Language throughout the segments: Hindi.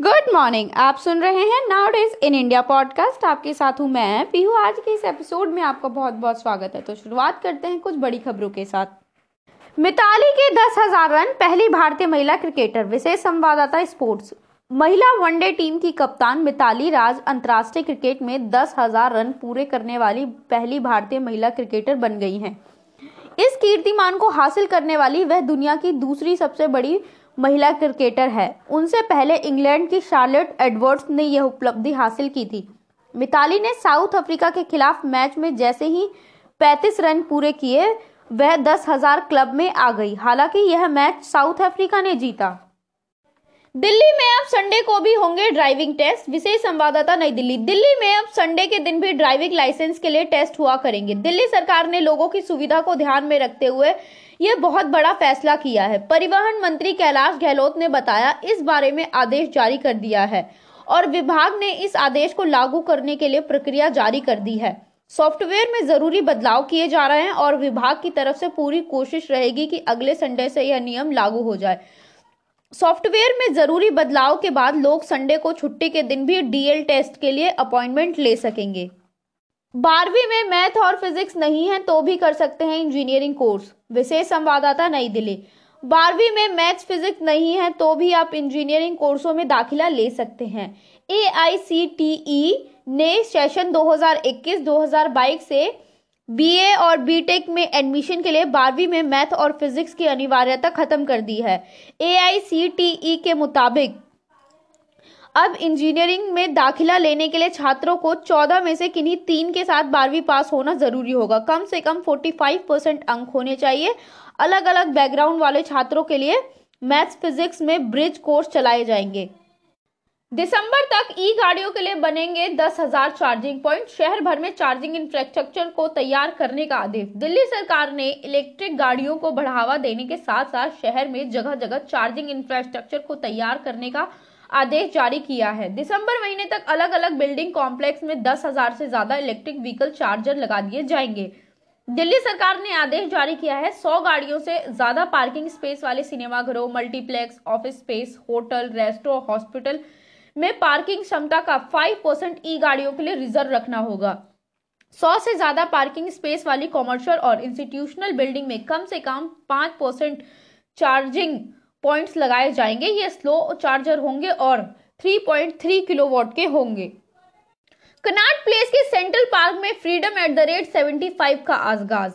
गुड मॉर्निंग आप सुन रहे हैं now days in India podcast आपके साथ हूँ मैं पीहू आज के इस एपिसोड में आपका बहुत बहुत स्वागत है। तो शुरुआत करते हैं कुछ बड़ी खबरों के साथ। मिताली के दस हज़ार रन, पहली भारतीय महिला क्रिकेटर विशेष संवाददाता स्पोर्ट्स महिला वनडे टीम की कप्तान मिताली राज अंतर्राष्ट्रीय क्रिकेट में दस हज़ार रन पूरे करने वाली पहली भारतीय महिला क्रिकेटर बन गई हैं। इस कीर्तिमान को हासिल करने वाली वह दुनिया की दूसरी सबसे बड़ी महिला क्रिकेटर है। उनसे पहले इंग्लैंड की शार्लेट एडवर्ड्स ने यह उपलब्धि हासिल की थी। मिताली ने साउथ अफ्रीका के खिलाफ मैच में जैसे ही 35 रन पूरे किए, वह दस हज़ार क्लब में आ गई। हालाँकि यह मैच साउथ अफ्रीका ने जीता। दिल्ली में अब संडे को भी होंगे ड्राइविंग टेस्ट। विशेष संवाददाता नई दिल्ली। दिल्ली में अब संडे के दिन भी ड्राइविंग लाइसेंस के लिए टेस्ट हुआ करेंगे। दिल्ली सरकार ने लोगों की सुविधा को ध्यान में रखते हुए यह बहुत बड़ा फैसला किया है। परिवहन मंत्री कैलाश गहलोत ने बताया, इस बारे में आदेश जारी कर दिया है और विभाग ने इस आदेश को लागू करने के लिए प्रक्रिया जारी कर दी है। सॉफ्टवेयर में ज़रूरी बदलाव किए जा रहे हैं और विभाग की तरफ़ से पूरी कोशिश रहेगी कि अगले संडे से यह नियम लागू हो जाए। सॉफ्टवेयर में ज़रूरी बदलाव के बाद लोग संडे को छुट्टी के दिन भी डीएल टेस्ट के लिए अपॉइंटमेंट ले सकेंगे। बारहवीं में मैथ और फिजिक्स नहीं है तो भी कर सकते हैं इंजीनियरिंग कोर्स विशेष संवाददाता नई दिल्ली। बारहवीं में मैथ्स फिजिक्स नहीं है तो भी आप इंजीनियरिंग कोर्सों में दाखिला ले सकते हैं। ए आई सी टी ई ने सेशन 2021-2022 से बीए और बीटेक में एडमिशन के लिए बारहवीं में मैथ और फिजिक्स की अनिवार्यता खत्म कर दी है। एआईसीटीई के मुताबिक, अब इंजीनियरिंग में दाखिला लेने के लिए छात्रों को 14 में से किन्हीं तीन के साथ बारहवीं पास होना ज़रूरी होगा। कम से कम 45 परसेंट अंक होने चाहिए। अलग अलग बैकग्राउंड वाले छात्रों के लिए मैथ्स फिजिक्स में ब्रिज कोर्स चलाए जाएँगे। दिसंबर तक ई गाड़ियों के लिए बनेंगे दस हज़ार चार्जिंग पॉइंट शहर भर में चार्जिंग इंफ्रास्ट्रक्चर को तैयार करने का आदेश। दिल्ली सरकार ने इलेक्ट्रिक गाड़ियों को बढ़ावा देने के साथ साथ शहर में जगह जगह चार्जिंग इंफ्रास्ट्रक्चर को तैयार करने का आदेश जारी किया है। दिसंबर महीने तक अलग अलग बिल्डिंग कॉम्प्लेक्स में दस हज़ार से ज़्यादा इलेक्ट्रिक व्हीकल चार्जर लगा दिए जाएँगे। दिल्ली सरकार ने आदेश जारी किया है, सौ गाड़ियों से ज़्यादा पार्किंग स्पेस वाले सिनेमाघरों multiplex office space hotel restaurant hospital में पार्किंग क्षमता का 5 परसेंट ई गाड़ियों के लिए रिज़र्व रखना होगा। 100 से ज़्यादा पार्किंग स्पेस वाली कॉमर्शियल और इंस्टीट्यूशनल बिल्डिंग में कम से कम 5 परसेंट चार्जिंग पॉइंट्स लगाए जाएँगे। ये स्लो चार्जर होंगे और 3.3 किलोवाट के होंगे। कनाट प्लेस के सेंट्रल पार्क में फ्रीडम एट द रेट 75 का आगाज़।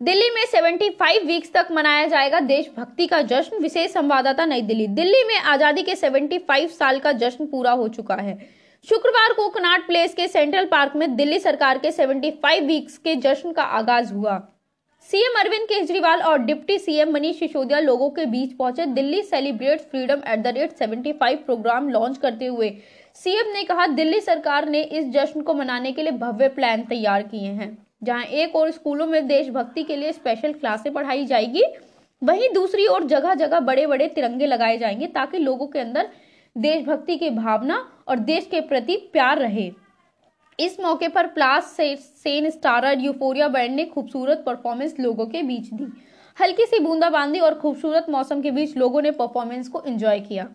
दिल्ली में 75 वीक्स तक मनाया जाएगा देशभक्ति का जश्न। विशेष संवाददाता नई दिल्ली। दिल्ली में आज़ादी के 75 साल का जश्न पूरा हो चुका है। शुक्रवार को कनाट प्लेस के सेंट्रल पार्क में दिल्ली सरकार के 75 वीक्स के जश्न का आगाज़ हुआ। सीएम अरविंद केजरीवाल और डिप्टी सीएम मनीष सिसोदिया लोगों के बीच पहुँचे Delhi celebrate freedom at the rate 75 program launch करते हुए। सीएम ने कहा, दिल्ली सरकार ने इस जश्न को मनाने के लिए भव्य प्लान तैयार किए हैं। जहाँ एक और स्कूलों में देशभक्ति के लिए स्पेशल क्लासें पढ़ाई जाएगी, वहीं दूसरी ओर जगह जगह बड़े बड़े तिरंगे लगाए जाएँगे ताकि लोगों के अंदर देशभक्ति की भावना और देश के प्रति प्यार रहे। इस मौके पर प्लास से सेन स्टारर यूफोरिया बैंड ने खूबसूरत परफॉर्मेंस लोगों के बीच दी। हल्की सी बूंदाबांदी और खूबसूरत मौसम के बीच लोगों ने परफॉर्मेंस को एंजॉय किया।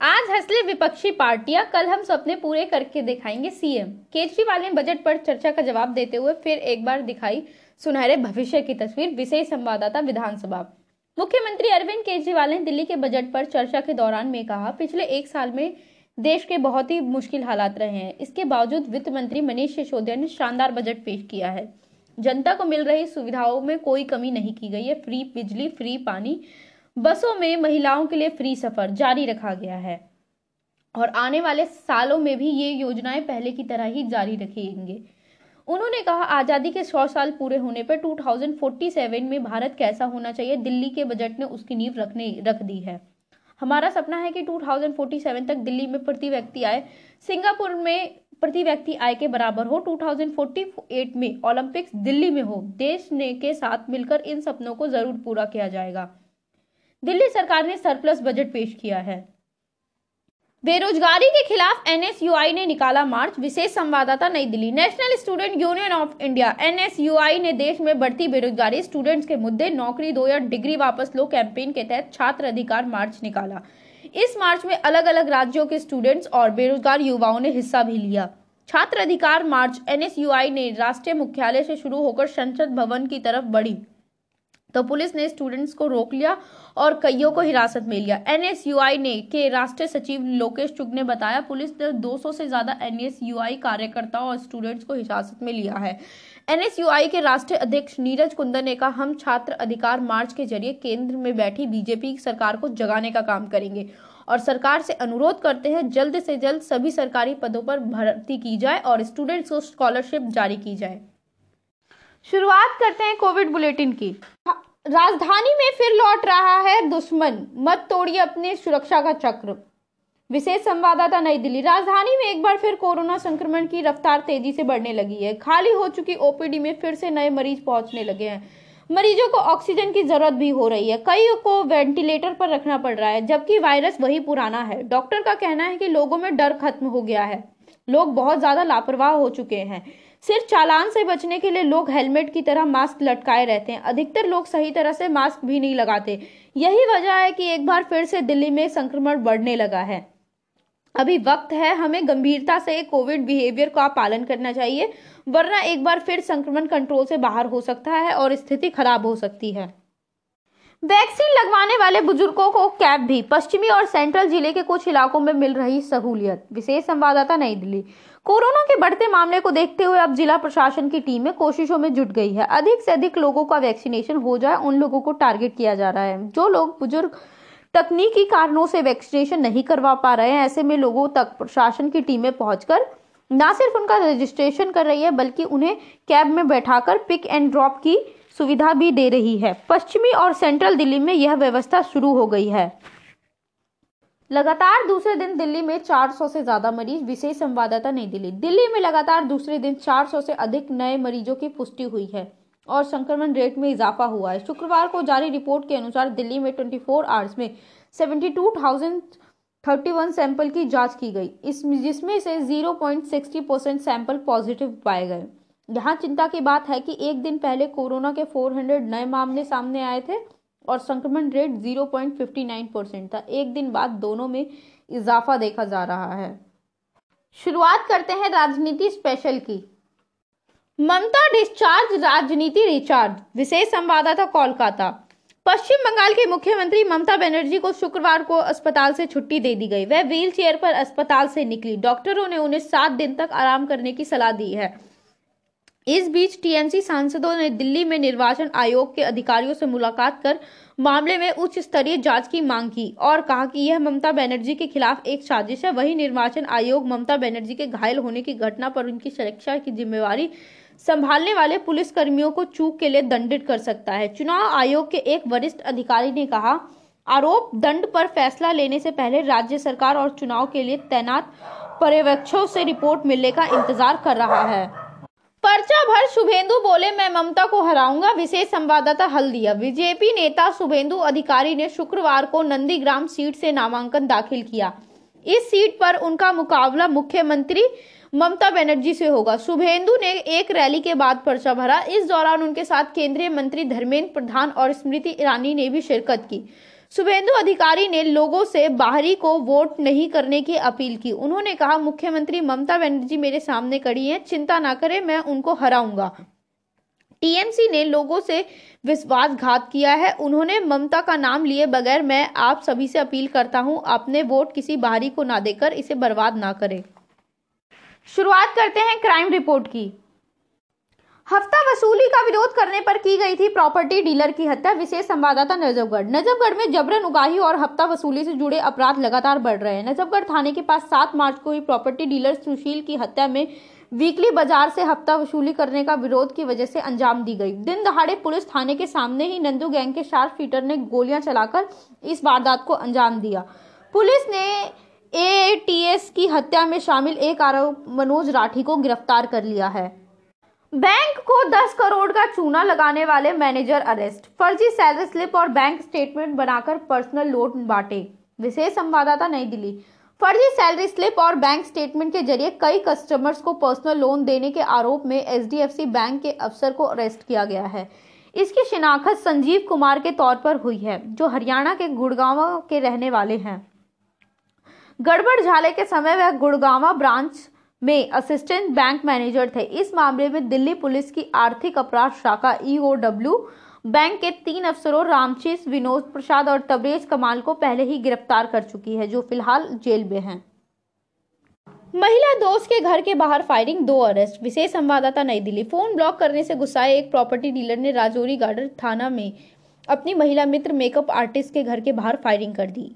आज हंसले विपक्षी पार्टियाँ, कल हम सपने पूरे करके दिखाएँगे सीएम केजरीवाल ने बजट पर चर्चा का जवाब देते हुए फिर एक बार दिखाई सुनहरे भविष्य की तस्वीर, विशेष संवाददाता विधानसभा। मुख्यमंत्री अरविंद केजरीवाल ने दिल्ली के बजट पर चर्चा के दौरान में कहा, पिछले एक साल में देश के बहुत ही मुश्किल हालात रहे हैं। इसके बावजूद वित्त मंत्री मनीष सिसोदिया ने शानदार बजट पेश किया है। जनता को मिल रही सुविधाओं में कोई कमी नहीं की गई है। फ्री बिजली, फ्री पानी बसों में महिलाओं के लिए फ्री सफ़र जारी रखा गया है। और आने वाले सालों में भी ये योजनाएँ पहले की तरह ही जारी रखेंगे। उन्होंने कहा, आज़ादी के सौ साल पूरे होने पर 2047 में भारत कैसा होना चाहिए? दिल्ली के बजट ने उसकी नींव रखने, रख दी है। हमारा सपना है कि 2047 तक दिल्ली में प्रति व्यक्ति आय सिंगापुर में प्रति व्यक्ति आय के बराबर हो 2048 में ओलंपिक्स दिल्ली में हो, देश ने के साथ मिलकर इन सपनों को ज़रूर पूरा किया जाएगा। दिल्ली सरकार ने सरप्लस बजट पेश किया है। बेरोजगारी के खिलाफ एनएसयूआई ने निकाला मार्च, विशेष संवाददाता Nai Delhi. National Student Union of India, NSUI ने देश में बढ़ती बेरोजगारी, स्टूडेंट्स के मुद्दे, नौकरी दो या डिग्री वापस लो कैंपेन के तहत छात्र अधिकार मार्च निकाला। इस मार्च में अलग अलग राज्यों के स्टूडेंट्स और बेरोजगार युवाओं ने हिस्सा भी लिया। छात्र अधिकार मार्च, एनएसयूआई ने राष्ट्रीय मुख्यालय से शुरू होकर संसद भवन की तरफ़ बढ़ी। तो पुलिस ने स्टूडेंट्स को रोक लिया और कईयों को हिरासत में लिया। एनएसयूआई ने, के राष्ट्रीय सचिव लोकेश चुग ने बताया, पुलिस ने 200 से ज़्यादा एनएसयूआई कार्यकर्ताओं और स्टूडेंट्स को हिरासत में लिया है। एनएसयूआई के राष्ट्रीय अध्यक्ष नीरज कुंदन ने कहा, हम छात्र अधिकार मार्च के ज़रिए केंद्र में बैठी बीजेपी सरकार को जगाने का काम करेंगे और सरकार से अनुरोध करते हैं, जल्द से जल्द सभी सरकारी पदों पर भर्ती की जाए और स्टूडेंट्स को स्कॉलरशिप जारी की जाए। शुरुआत करते हैं कोविड बुलेटिन की। राजधानी में फिर लौट रहा है दुश्मन। मत तोड़िए अपने सुरक्षा का चक्र। विशेष संवाददाता नई दिल्ली। राजधानी में एक बार फिर कोरोना संक्रमण की रफ्तार तेज़ी से बढ़ने लगी है। खाली हो चुकी ओपीडी में फिर से नए मरीज़ पहुँचने लगे हैं। मरीजों को ऑक्सीजन की ज़रूरत भी हो रही है। कई को वेंटिलेटर पर रखना पड़ रहा है, जबकि वायरस वही पुराना है। डॉक्टर का कहना है कि लोगों में डर खत्म हो गया है। लोग बहुत ज़्यादा लापरवाह हो चुके हैं। सिर्फ़ चालान से बचने के लिए लोग हेलमेट की तरह मास्क लटकाए रहते हैं। अधिकतर लोग सही तरह से मास्क भी नहीं लगाते। यही वजह है कि एक बार फिर से दिल्ली में संक्रमण बढ़ने लगा है। अभी वक्त है, हमें गंभीरता से कोविड बिहेवियर का पालन करना चाहिए, वरना एक बार फिर संक्रमण कंट्रोल से बाहर हो सकता है और स्थिति खराब हो सकती है। वैक्सीन लगवाने वाले बुज़ुर्गों को कैब भी। पश्चिमी और सेंट्रल ज़िले के कुछ इलाकों में मिल रही सहूलियत। विशेष संवाददाता नई दिल्ली। कोरोना के बढ़ते मामले को देखते हुए अब जिला प्रशासन की टीमें कोशिशों में जुट गई है। अधिक से अधिक लोगों का वैक्सीनेशन हो जाए, उन लोगों को टारगेट किया जा रहा है। जो लोग बुज़ुर्ग तकनीकी कारणों से वैक्सीनेशन नहीं करवा पा रहे हैं, ऐसे में लोगों तक प्रशासन की टीमें पहुंचकर न सिर्फ़ उनका रजिस्ट्रेशन कर रही है, बल्कि उन्हें कैब में बैठाकर पिक एंड ड्रॉप की सुविधा भी दे रही है। पश्चिमी और सेंट्रल दिल्ली में यह व्यवस्था शुरू हो गई है। लगातार दूसरे दिन दिल्ली में 400 से ज़्यादा मरीज़ विशेष संवाददाता नई दिल्ली। दिल्ली में लगातार दूसरे दिन 400 से अधिक नए मरीजों की पुष्टि हुई है और संक्रमण रेट में इजाफा हुआ है। शुक्रवार को जारी रिपोर्ट के अनुसार दिल्ली में 24 आवर्स में 72,031 सैंपल की जाँच की गई इस जिसमें से 0.60 परसेंट सैंपल पॉजिटिव पाए गए। यहाँ चिंता की बात है कि एक दिन पहले कोरोना के 400 नए मामले सामने आए थे और संक्रमण रेट 0.59 परसेंट था। एक दिन बाद दोनों में इजाफा देखा जा रहा है। शुरुआत करते हैं राजनीति स्पेशल की। ममता डिस्चार्ज राजनीति रिचार्ज विशेष संवाददाता कोलकाता। पश्चिम बंगाल के मुख्यमंत्री ममता बनर्जी को शुक्रवार को अस्पताल से छुट्टी दे दी गई। वह व्हील चेयर पर अस्पताल से निकली। डॉक्टरों ने उन्हें सात दिन तक आराम करने की सलाह दी है। इस बीच टीएमसी सांसदों ने दिल्ली में निर्वाचन आयोग के अधिकारियों से मुलाकात कर मामले में उच्च स्तरीय जाँच की मांग की और कहा कि यह ममता बनर्जी के खिलाफ एक साजिश है। वही निर्वाचन आयोग ममता बनर्जी के घायल होने की घटना पर उनकी सुरक्षा की जिम्मेवारी संभालने वाले पुलिस कर्मियों को चूक के लिए दंडित कर सकता है। चुनाव आयोग के एक वरिष्ठ अधिकारी ने कहा, आरोप दंड पर फैसला लेने से पहले राज्य सरकार और चुनाव के लिए तैनात पर्यवेक्षकों से रिपोर्ट मिलने का इंतज़ार कर रहा है। पर्चा भर शुभेंदु बोले, मैं ममता को हराऊँगा। विशेष संवाददाता हल दिया बीजेपी नेता शुभेंदु अधिकारी ने शुक्रवार को नंदीग्राम सीट से नामांकन दाखिल किया। इस सीट पर उनका मुकाबला मुख्यमंत्री ममता बनर्जी से होगा। शुभेंदु ने एक रैली के बाद पर्चा भरा। इस दौरान उनके साथ केंद्रीय मंत्री धर्मेंद्र प्रधान और स्मृति ईरानी ने भी शिरकत की। शुभेंदु अधिकारी ने लोगों से बाहरी को वोट नहीं करने की अपील की। उन्होंने कहा, मुख्यमंत्री ममता बनर्जी मेरे सामने खड़ी हैं, चिंता ना करें, मैं उनको हराऊँगा। टीएमसी ने लोगों से विश्वासघात किया है। उन्होंने, ममता का नाम लिए बगैर मैं आप सभी से अपील करता हूँ अपने वोट किसी बाहरी को ना देकर इसे बर्बाद ना करें। शुरुआत करते हैं क्राइम रिपोर्ट की। हफ़्ता वसूली का विरोध करने पर की गई थी प्रॉपर्टी डीलर की हत्या, विशेष संवाददाता नजफगढ़। नजफगढ़ में जबरन उगाही और हफ़्ता वसूली से जुड़े अपराध लगातार बढ़ रहे हैं। नजफगढ़ थाने के पास सात मार्च को हुई प्रॉपर्टी डीलर सुशील की हत्या में वीकली बाज़ार से हफ़्ता वसूली करने का विरोध की वजह से अंजाम दी गई। दिन दहाड़े पुलिस थाने के सामने ही नंदू गैंग के शार्प फीटर ने गोलियाँ चलाकर इस वारदात को अंजाम दिया। पुलिस ने एटीएस की हत्या में शामिल एक आरोप, मनोज राठी को गिरफ़्तार कर लिया है। बैंक को 10 करोड़ का चूना लगाने वाले मैनेजर अरेस्ट। फर्जी सैलरी स्लिप और बैंक स्टेटमेंट बनाकर पर्सनल लोन बांटे। विशेष संवाददाता नई दिल्ली। फर्जी सैलरी स्लिप और बैंक स्टेटमेंट के ज़रिए कई कस्टमर्स को पर्सनल लोन देने के आरोप में एच बैंक के अफसर को अरेस्ट किया गया है। इसकी शिनाख्त संजीव कुमार के तौर पर हुई है, जो हरियाणा के गुड़गांव के रहने वाले हैं। गड़बड़ झाले के समय वह गुड़गावा ब्रांच में असिस्टेंट बैंक मैनेजर थे। इस मामले में दिल्ली पुलिस की आर्थिक अपराध शाखा ईओडब्ल्यू बैंक के तीन अफसरों रामचीस, विनोद प्रसाद और तबरेज कमाल को पहले ही गिरफ़्तार कर चुकी है, जो फ़िलहाल जेल में हैं। महिला दोस्त के घर के बाहर फायरिंग दो अरेस्ट विशेष संवाददाता नई दिल्ली। फ़ोन ब्लॉक करने से गुस्साए एक प्रॉपर्टी डीलर ने राजौरी गार्डन थाना में अपनी महिला मित्र मेकअप आर्टिस्ट के घर के बाहर फायरिंग कर दी।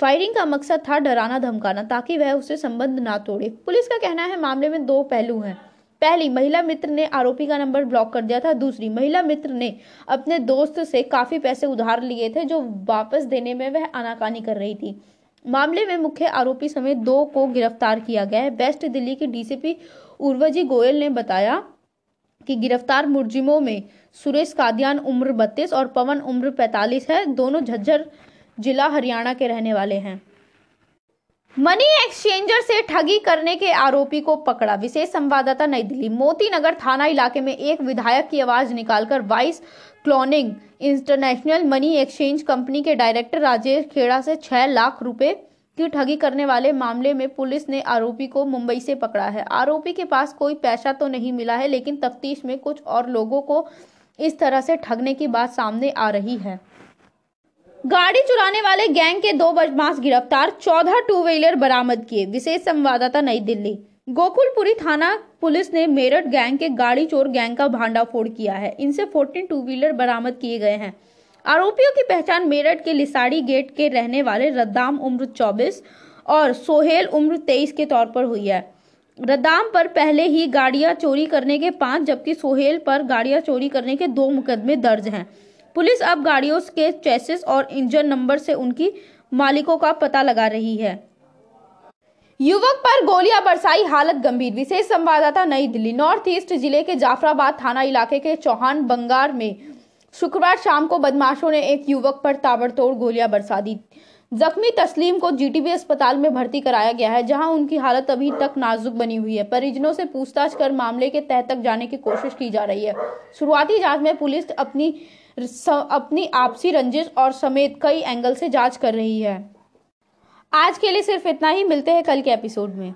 फायरिंग का मकसद था डराना, धमकाना, ताकि वह उससे संबंध ना तोड़े। पुलिस का कहना है, मामले में दो पहलू हैं। पहली, महिला मित्र ने आरोपी का नंबर ब्लॉक कर दिया था। दूसरी, महिला मित्र ने अपने दोस्त से काफ़ी पैसे उधार लिए थे, जो वापस देने में वह आनाकानी कर रही थी। मामले में मुख्य आरोपी समेत दो को गिरफ़्तार किया गया है। वेस्ट दिल्ली के डीसीपी उर्वजी गोयल ने बताया कि गिरफ़्तार मुर्जिमों में सुरेश कादियान उम्र बत्तीस और पवन उम्र पैतालीस है। दोनों झज्जर जिला हरियाणा के रहने वाले हैं। मनी एक्सचेंजर से ठगी करने के आरोपी को पकड़ा। विशेष संवाददाता नई दिल्ली, मोती नगर थाना इलाके में एक विधायक की आवाज़ निकालकर voice cloning international money exchange company के डायरेक्टर राजेश खेड़ा से छह लाख रुपए की ठगी करने वाले मामले में पुलिस ने आरोपी को मुंबई से पकड़ा है। आरोपी के पास कोई पैसा तो नहीं मिला है, लेकिन तफ्तीश में कुछ और लोगों को इस तरह से ठगने की बात सामने आ रही है। गाड़ी चुराने वाले गैंग के दो बदमाश गिरफ़्तार, चौदह टू व्हीलर बरामद किए। विशेष संवाददाता नई दिल्ली। गोकुलपुरी थाना पुलिस ने मेरठ गैंग के गाड़ी चोर गैंग का भांडाफोड़ किया है। इनसे 14 टू व्हीलर बरामद किए गए हैं। आरोपियों की पहचान मेरठ के लिसाड़ी गेट के रहने वाले रद्दाम उम्र 24 और सोहेल उम्र 23 के तौर पर हुई है। रद्दाम पर पहले ही गाड़ियाँ चोरी करने के पाँच, जबकि सोहेल पर गाड़ियाँ चोरी करने के दो मुकदमे दर्ज हैं। पुलिस अब गाड़ियों के चेसिस और इंजन नंबर से उनकी मालिकों का पता लगा रही है। युवक पर गोलियाँ बरसाई हालत गंभीर। विशेष संवाददाता नई दिल्ली, नॉर्थ ईस्ट ज़िले के जाफराबाद थाना इलाके के चौहान बंगार में शुक्रवार शाम को बदमाशों ने एक युवक पर ताबड़तोड़ गोलियाँ बरसा दी। जख्मी तस्लीम को जीटीबी अस्पताल में भर्ती कराया गया है, जहाँ उनकी हालत अभी तक नाजुक बनी हुई है। परिजनों से पूछताछ कर मामले के तह तक जाने की कोशिश की जा रही है। शुरुआती जाँच में पुलिस अपनी अपनी आपसी रंजिश और समेत कई एंगल से जाँच कर रही है। आज के लिए सिर्फ़ इतना ही, मिलते हैं कल के एपिसोड में।